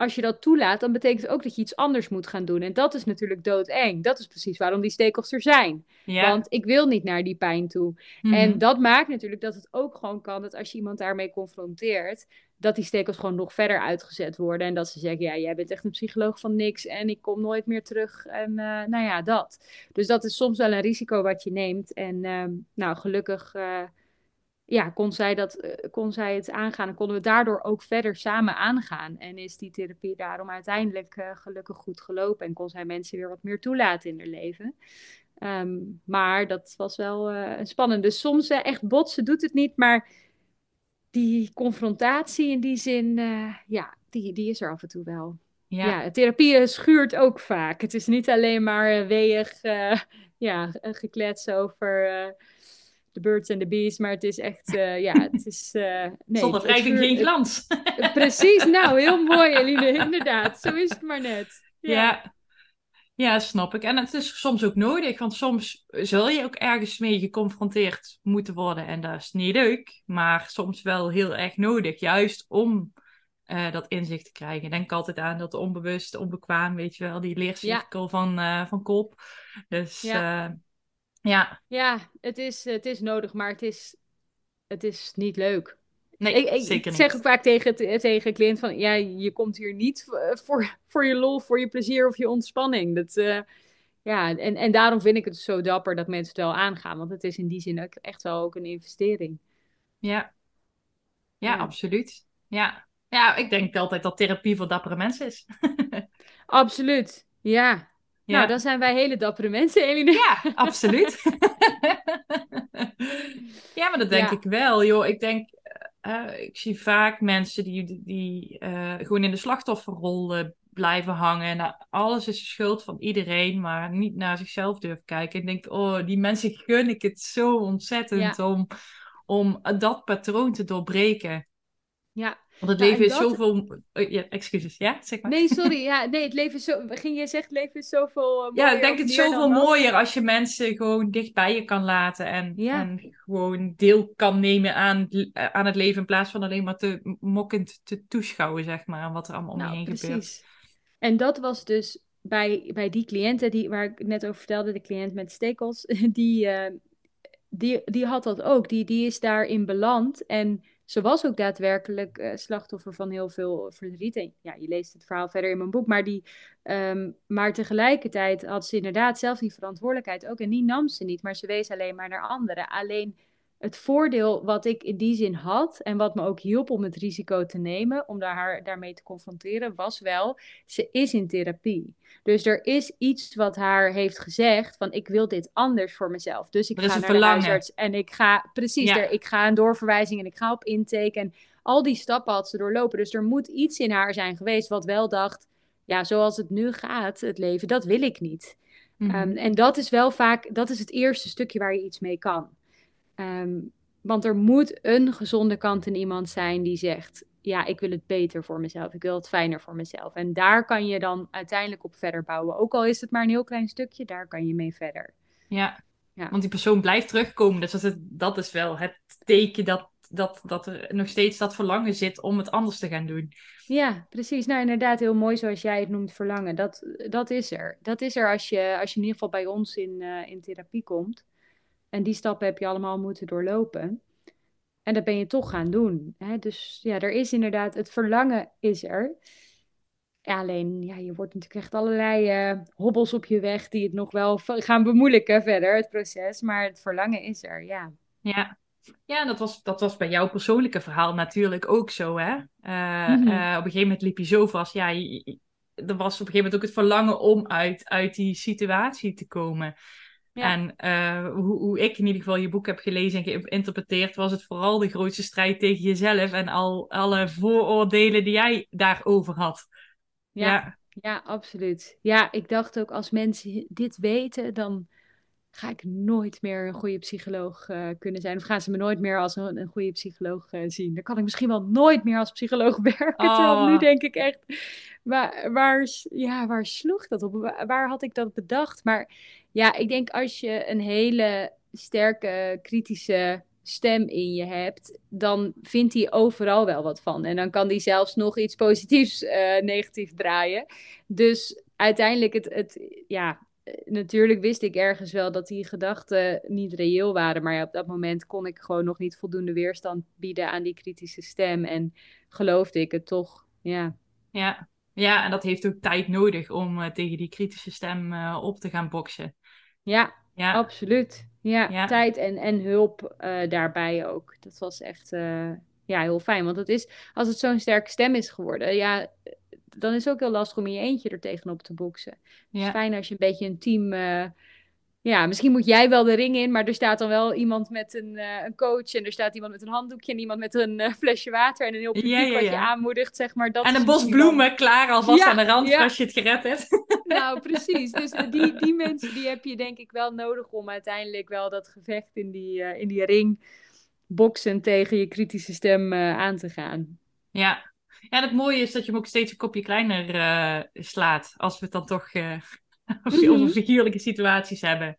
als je dat toelaat, dan betekent het ook dat je iets anders moet gaan doen. En dat is natuurlijk doodeng. Dat is precies waarom die stekels er zijn. Want ik wil niet naar die pijn toe. Mhm. En dat maakt natuurlijk dat het ook gewoon kan dat als je iemand daarmee confronteert, dat die stekels gewoon nog verder uitgezet worden. En dat ze zeggen, ja, jij bent echt een psycholoog van niks en ik kom nooit meer terug. En eh, nou ja, dat. Dus dat is soms wel een risico wat je neemt. En ehm, nou, gelukkig eh, ja, kon, zij dat, eh, kon zij het aangaan en konden we daardoor ook verder samen aangaan. En is die therapie daarom uiteindelijk eh, gelukkig goed gelopen en kon zij mensen weer wat meer toelaten in hun leven. Ehm, maar dat was wel uh, spannend. Dus soms echt botsen doet het niet, maar die confrontatie in die zin, ja, die, die is er af en toe wel. Ja. ja, therapie schuurt ook vaak. Het is niet alleen maar weeg ja, geklets over de birds en de bees, maar het is echt, uh, ja, het is... Uh, nee, Zonder wrijving geen glans. precies, nou, heel mooi Eline, inderdaad. Zo is het maar net. Ja. ja. ja. snap ik. En het is soms ook nodig, want soms zul je ook ergens mee geconfronteerd moeten worden. En dat is niet leuk, maar soms wel heel erg nodig, juist om... Uh, dat inzicht te krijgen. Denk altijd aan dat onbewust, onbekwaam, weet je wel, die leercirkel ja. van, van kop. Dus ja. Ja. Ja, het is, het is nodig, maar het is, het is niet leuk. Nee, ik, ik, zeker niet. zeg ook vaak tegen, tegen cliënt van, ja, je komt hier niet voor, voor je lol, voor je plezier of je ontspanning. Dat, uh, ja, en, en daarom vind ik het zo dapper dat mensen het wel aangaan, want het is in die zin ook echt wel ook een investering. Ja, ja, ja. absoluut. Ja. ja, ik denk altijd dat therapie voor dappere mensen is. absoluut, ja. Ja. Nou, dan zijn wij hele dappere mensen, Eline. Ja, absoluut. ja, maar dat denk ik wel, joh. Ik denk, uh, ik zie vaak mensen die, die uh, gewoon in de slachtofferrol blijven hangen. Nou, alles is de schuld van iedereen, maar niet naar zichzelf durven kijken. En denk, oh, die mensen gun ik het zo ontzettend om, om dat patroon te doorbreken. Ja, want het leven is zoveel. Oh, ja, excuses, ja? Zeg maar. Nee, sorry. Ja, nee, het leven is zo. Ging je zeggen, het leven is zoveel. Uh, ja, ik denk het zoveel mooier als je mensen gewoon dicht bij je kan laten. En, en gewoon deel kan nemen aan, aan het leven. In plaats van alleen maar te mokkend te toeschouwen, zeg maar. En wat er allemaal om nou, je heen precies. gebeurt. En dat was dus bij, bij die cliënten die, waar ik net over vertelde, de cliënt met stekels, die, uh, die, die had dat ook. Die, die is daarin beland. En ze was ook daadwerkelijk uh, slachtoffer van heel veel verdriet. Ja, je leest het verhaal verder in mijn boek. Maar, die, um, maar tegelijkertijd had ze inderdaad zelf die verantwoordelijkheid ook. En die nam ze niet, maar ze wees alleen maar naar anderen. Alleen het voordeel wat ik in die zin had en wat me ook hielp om het risico te nemen, om daar haar daarmee te confronteren, was wel, ze is in therapie. Dus er is iets wat haar heeft gezegd van ik wil dit anders voor mezelf. Dus ik ga naar de huisarts en ik ga, precies, er, ik ga een doorverwijzing en ik ga op intake en al die stappen had ze doorlopen. Dus er moet iets in haar zijn geweest wat wel dacht, ja, zoals het nu gaat, het leven, dat wil ik niet. Mm -hmm. um, en dat is wel vaak, dat is het eerste stukje waar je iets mee kan. Um, want er moet een gezonde kant in iemand zijn die zegt: Ja, ik wil het beter voor mezelf. Ik wil het fijner voor mezelf. En daar kan je dan uiteindelijk op verder bouwen. Ook al is het maar een heel klein stukje, daar kan je mee verder. Ja, ja. want die persoon blijft terugkomen. Dus dat is, dat is wel het teken dat, dat, dat er nog steeds dat verlangen zit om het anders te gaan doen. Ja, precies. Nou, inderdaad, heel mooi zoals jij het noemt, verlangen. Dat, dat is er. Dat is er als je, als je in ieder geval bij ons in, uh, in therapie komt. En die stappen heb je allemaal moeten doorlopen. En dat ben je toch gaan doen. Hè? Dus ja, er is inderdaad, het verlangen is er. Ja, alleen, ja, je wordt natuurlijk echt allerlei uh, hobbels op je weg die het nog wel gaan bemoeilijken verder, het proces. Maar het verlangen is er, ja. Ja, ja dat, was, dat was bij jouw persoonlijke verhaal natuurlijk ook zo, hè? Uh, mm -hmm. uh, op een gegeven moment liep je zo vast. Ja, je, er was op een gegeven moment ook het verlangen om uit, uit die situatie te komen. Ja. En uh, hoe, hoe, ik in ieder geval je boek heb gelezen en geïnterpreteerd, was het vooral de grootste strijd tegen jezelf en al alle vooroordelen die jij daarover had. Ja, ja, ja. absoluut. Ja, ik dacht ook als mensen dit weten, dan ga ik nooit meer een goede psycholoog uh, kunnen zijn. Of gaan ze me nooit meer als een, een goede psycholoog uh, zien. Dan kan ik misschien wel nooit meer als psycholoog werken. Oh. Terwijl nu denk ik echt, waar, waar, ja, waar sloeg dat op? Waar, waar had ik dat bedacht? Maar ja, ik denk als je een hele sterke, kritische stem in je hebt, dan vindt hij overal wel wat van. En dan kan hij zelfs nog iets positiefs uh, negatief draaien. Dus uiteindelijk, het, het, ja, natuurlijk wist ik ergens wel dat die gedachten niet reëel waren. Maar op dat moment kon ik gewoon nog niet voldoende weerstand bieden aan die kritische stem. En geloofde ik het toch, ja. Ja, ja en dat heeft ook tijd nodig om uh, tegen die kritische stem uh, op te gaan boksen. Ja, ja. absoluut. Ja, ja, tijd en, en hulp uh, daarbij ook. Dat was echt ja, heel fijn. Want het is, als het zo'n sterke stem is geworden, ja, dan is het ook heel lastig om in je eentje er tegenop te boksen. Het is fijn als je een beetje een team. Uh, ja, misschien moet jij wel de ring in, maar er staat dan wel iemand met een, uh, een coach en er staat iemand met een handdoekje en iemand met een uh, flesje water en een heel publiek ja, ja, wat je aanmoedigt, zeg maar. Dat en een bos bloemen dan... klaar alvast aan de rand als je het gered hebt. Nou, precies. Dus die, die mensen die heb je denk ik wel nodig om uiteindelijk wel dat gevecht in die, in die ring boksen tegen je kritische stem aan te gaan. Ja, en het mooie is dat je hem ook steeds een kopje kleiner uh, slaat. Als we het dan toch uh, over figuurlijke situaties hebben.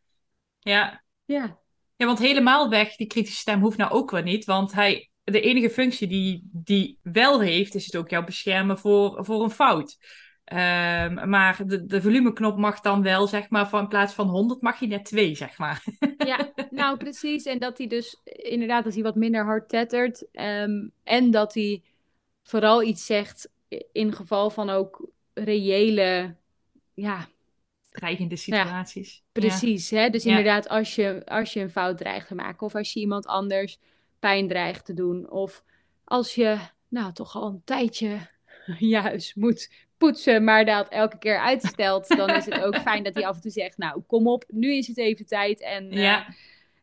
Ja. ja. Ja, want helemaal weg, die kritische stem hoeft nou ook wel niet. Want hij, de enige functie die die wel heeft, is het ook jou beschermen voor, voor een fout. Um, maar de, de volumeknop mag dan wel, zeg maar, van in plaats van 100 mag je net 2, zeg maar. Ja, nou precies. En dat hij dus inderdaad, als hij wat minder hard tettert. Um, en dat hij vooral iets zegt in geval van ook reële, ja... Dreigende situaties. precies, hè? dus inderdaad als je, als je een fout dreigt te maken of als je iemand anders pijn dreigt te doen of als je nou toch al een tijdje juist moet poetsen, maar dat elke keer uitstelt, dan is het ook fijn dat hij af en toe zegt, nou kom op, nu is het even tijd en... Ja. Uh,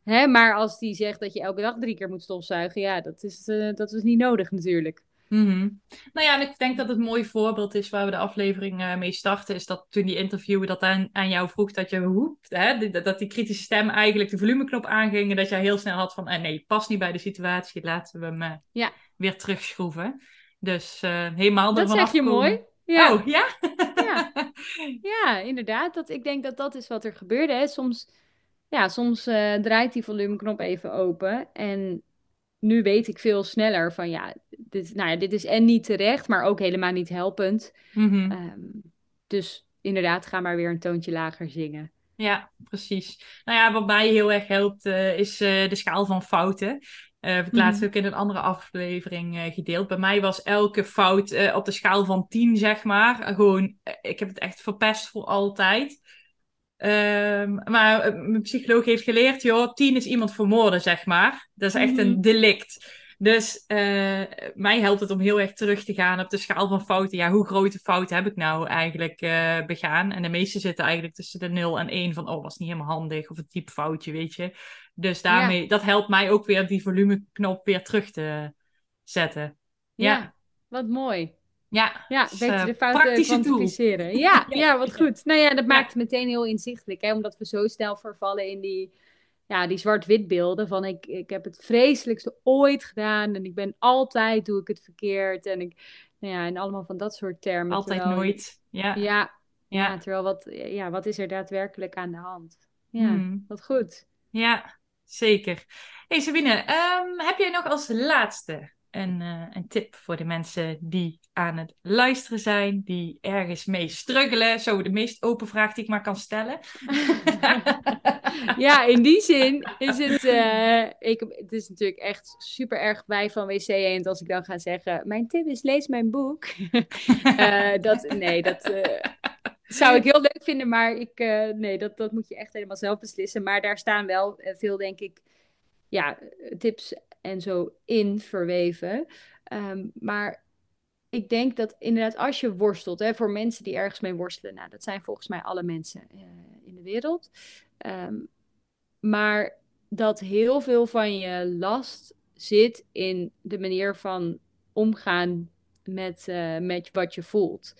Hè, maar als die zegt dat je elke dag drie keer moet stofzuigen, ja, dat is, uh, dat is niet nodig natuurlijk. Mm Nou ja, en ik denk dat het een mooi voorbeeld is waar we de aflevering uh, mee starten, is dat toen die interviewer dat aan, aan jou vroeg, dat je hoept, hè, dat die kritische stem eigenlijk de volumeknop aanging en dat jij heel snel had van, eh, nee, past niet bij de situatie, laten we hem uh, ja. weer terugschroeven. Dus helemaal Dat zeg je mooi. Ja. Oh, ja? ja? ja. inderdaad. Dat, ik denk dat dat is wat er gebeurde. Hè. Soms, ja, soms draait die volumeknop even open en nu weet ik veel sneller van ja, dit, nou ja, dit is en niet terecht, maar ook helemaal niet helpend. Mhm. Ehm, dus inderdaad, ga maar weer een toontje lager zingen. Ja, precies. Nou ja, wat mij heel erg helpt, uh, is uh, de schaal van fouten. Uh, heb ik laatst mhm. ook in een andere aflevering gedeeld. Bij mij was elke fout op de schaal van 10, zeg maar. Gewoon, ik heb het echt verpest voor altijd. Um, maar eh, mijn psycholoog heeft geleerd, joh, tien is iemand vermoorden, zeg maar. Dat is echt een mhm. delict. Dus uh, mij helpt het om heel erg terug te gaan op de schaal van fouten. Ja, hoe grote fouten heb ik nou eigenlijk uh, begaan? En de meeste zitten eigenlijk tussen de 0 en 1 van, oh, was niet helemaal handig. Of een type foutje, weet je. Dus daarmee, dat helpt mij ook weer die volumeknop weer terug te zetten. ja. ja. wat mooi. Ja, ja dus, beter de fouten kwantificeren. Ja, ja, wat goed. Nou ja, dat maakt het meteen heel inzichtelijk, hè, omdat we zo snel vervallen in die, ja, die zwart-wit beelden van ik, ik heb het vreselijkste ooit gedaan en ik ben altijd, doe ik het verkeerd en ik, nou ja, en allemaal van dat soort termen. Altijd nooit, ja. ja. Ja, terwijl wat, ja, wat is er daadwerkelijk aan de hand? Ja, hmm. wat goed. Ja, zeker. hey Sabine, um, heb jij nog als laatste een, uh, een tip voor de mensen die aan het luisteren zijn, die ergens mee struggelen. Zo de meest open vraag die ik maar kan stellen. ja, in die zin is het. Uh, ik, het is natuurlijk echt super erg bij van WC Eend als ik dan ga zeggen: Mijn tip is lees mijn boek. uh, dat, nee, dat. Zou ik heel leuk vinden, maar ik, nee, dat, dat moet je echt helemaal zelf beslissen. Maar daar staan wel veel, denk ik, ja, tips en zo in verweven. Ehm, maar ik denk dat inderdaad als je worstelt, hè, voor mensen die ergens mee worstelen, nou, dat zijn volgens mij alle mensen uh, in de wereld. Um, maar dat heel veel van je last zit in de manier van omgaan met, uh, met wat je voelt.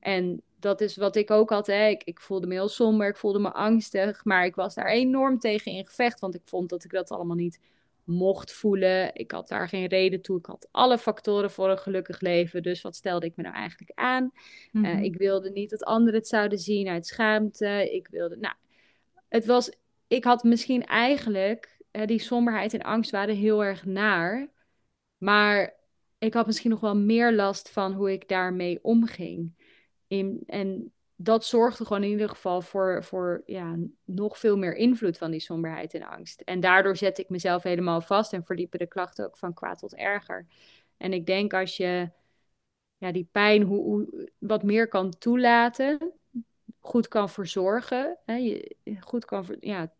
En dat is wat ik ook had. Hè. Ik, ik voelde me heel somber, ik voelde me angstig, maar ik was daar enorm tegen in gevecht, want ik vond dat ik dat allemaal niet mocht voelen. Ik had daar geen reden toe. Ik had alle factoren voor een gelukkig leven. Dus wat stelde ik me nou eigenlijk aan? Eh, mhm. ik wilde niet dat anderen het zouden zien uit schaamte. Ik wilde, nou, het was, ik had misschien eigenlijk die somberheid en angst waren heel erg naar. Maar ik had misschien nog wel meer last van hoe ik daarmee omging. In, en dat zorgde gewoon in ieder geval voor, voor ja, nog veel meer invloed van die somberheid en angst. En daardoor zette ik mezelf helemaal vast en verliepen de klachten ook van kwaad tot erger. En ik denk als je ja, die pijn hoe, hoe, wat meer kan toelaten, goed kan verzorgen, hè, je, goed kan, ja,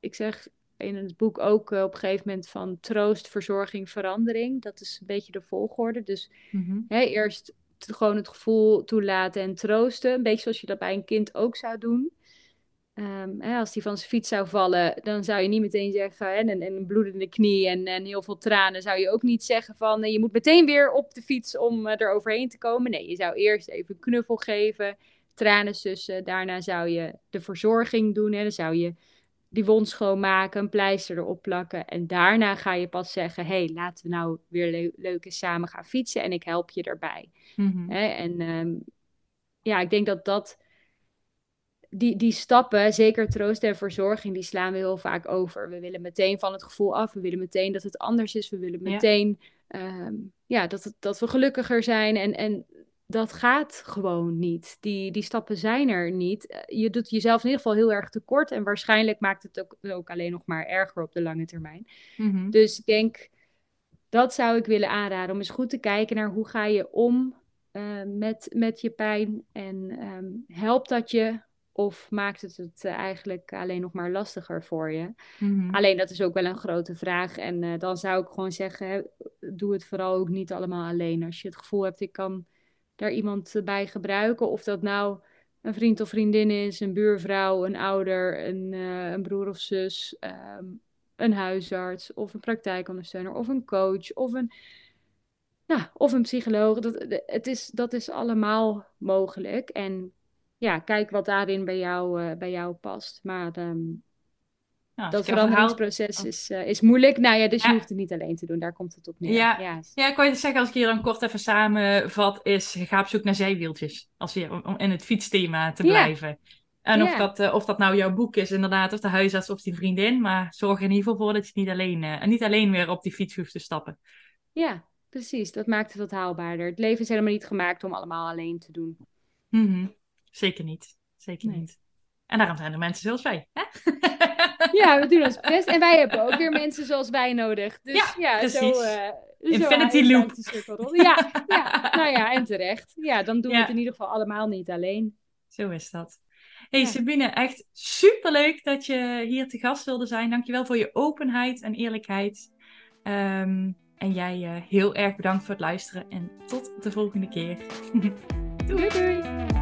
ik zeg in het boek ook eh, op een gegeven moment van troost, verzorging, verandering. Dat is een beetje de volgorde. Dus mhm. hè, eerst gewoon het gevoel toelaten en troosten. Een beetje zoals je dat bij een kind ook zou doen. Um, hè, als die van zijn fiets zou vallen, dan zou je niet meteen zeggen, hè, en, en een bloedende knie en, en heel veel tranen, zou je ook niet zeggen van, je moet meteen weer op de fiets om uh, er overheen te komen. Nee, je zou eerst even knuffel geven, tranen sussen, daarna zou je de verzorging doen, hè, dan zou je die wond schoonmaken, een pleister erop plakken en daarna ga je pas zeggen, hé, hey, laten we nou weer le leuk eens samen gaan fietsen en ik help je erbij. Mm hè, en um, ja, ik denk dat dat die, die stappen, zeker troost en verzorging, die slaan we heel vaak over. We willen meteen van het gevoel af. We willen meteen dat het anders is. We willen meteen ja. Ehm, ja dat, het, dat we gelukkiger zijn. En, en dat gaat gewoon niet. Die, die stappen zijn er niet. Eh, je doet jezelf in ieder geval heel erg tekort. En waarschijnlijk maakt het ook, ook alleen nog maar erger op de lange termijn. Mhm. Dus ik denk, dat zou ik willen aanraden. Om eens goed te kijken naar hoe ga je om uh, met, met je pijn. En um, helpt dat je of maakt het het eh, eigenlijk alleen nog maar lastiger voor je? Mhm. Alleen dat is ook wel een grote vraag. En uh, dan zou ik gewoon zeggen, doe het vooral ook niet allemaal alleen. Als je het gevoel hebt, ik kan daar iemand bij gebruiken. Of dat nou een vriend of vriendin is, een buurvrouw, een ouder, een, uh, een broer of zus, um, een huisarts of een praktijkondersteuner of een coach of een, nou, of een psycholoog. Dat, het is, dat is allemaal mogelijk. En ja, kijk wat daarin bij jou, uh, bij jou past. Maar um, dat veranderingsproces verhaal... is, uh, is moeilijk. Nou ja, dus je hoeft het niet alleen te doen. Daar komt het op neer. Ja, ja. ja ik kan je zeggen, als ik hier dan kort even samenvat, is ga op zoek naar zijwieltjes. Als je, om in het fietsthema te blijven. En of, dat, uh, of dat nou jouw boek is, inderdaad, of de huisarts of die vriendin. Maar zorg er in ieder geval voor dat je niet alleen, en niet alleen weer op die fiets hoeft te stappen. Ja, precies. Dat maakt het wat haalbaarder. Het leven is helemaal niet gemaakt om allemaal alleen te doen. Mm Zeker niet. Zeker niet. En daarom zijn er mensen zoals wij. Hè? Ja, we doen ons best. En wij hebben ook weer mensen zoals wij nodig. Dus ja, ja zo... Uh, Infinity Loop. Ja, ja, nou ja, en terecht. Ja, dan doen we het in ieder geval allemaal niet alleen. Zo is dat. Hey Sabine, echt superleuk dat je hier te gast wilde zijn. Dankjewel voor je openheid en eerlijkheid. Um, en jij uh, heel erg bedankt voor het luisteren en tot de volgende keer. doei doei!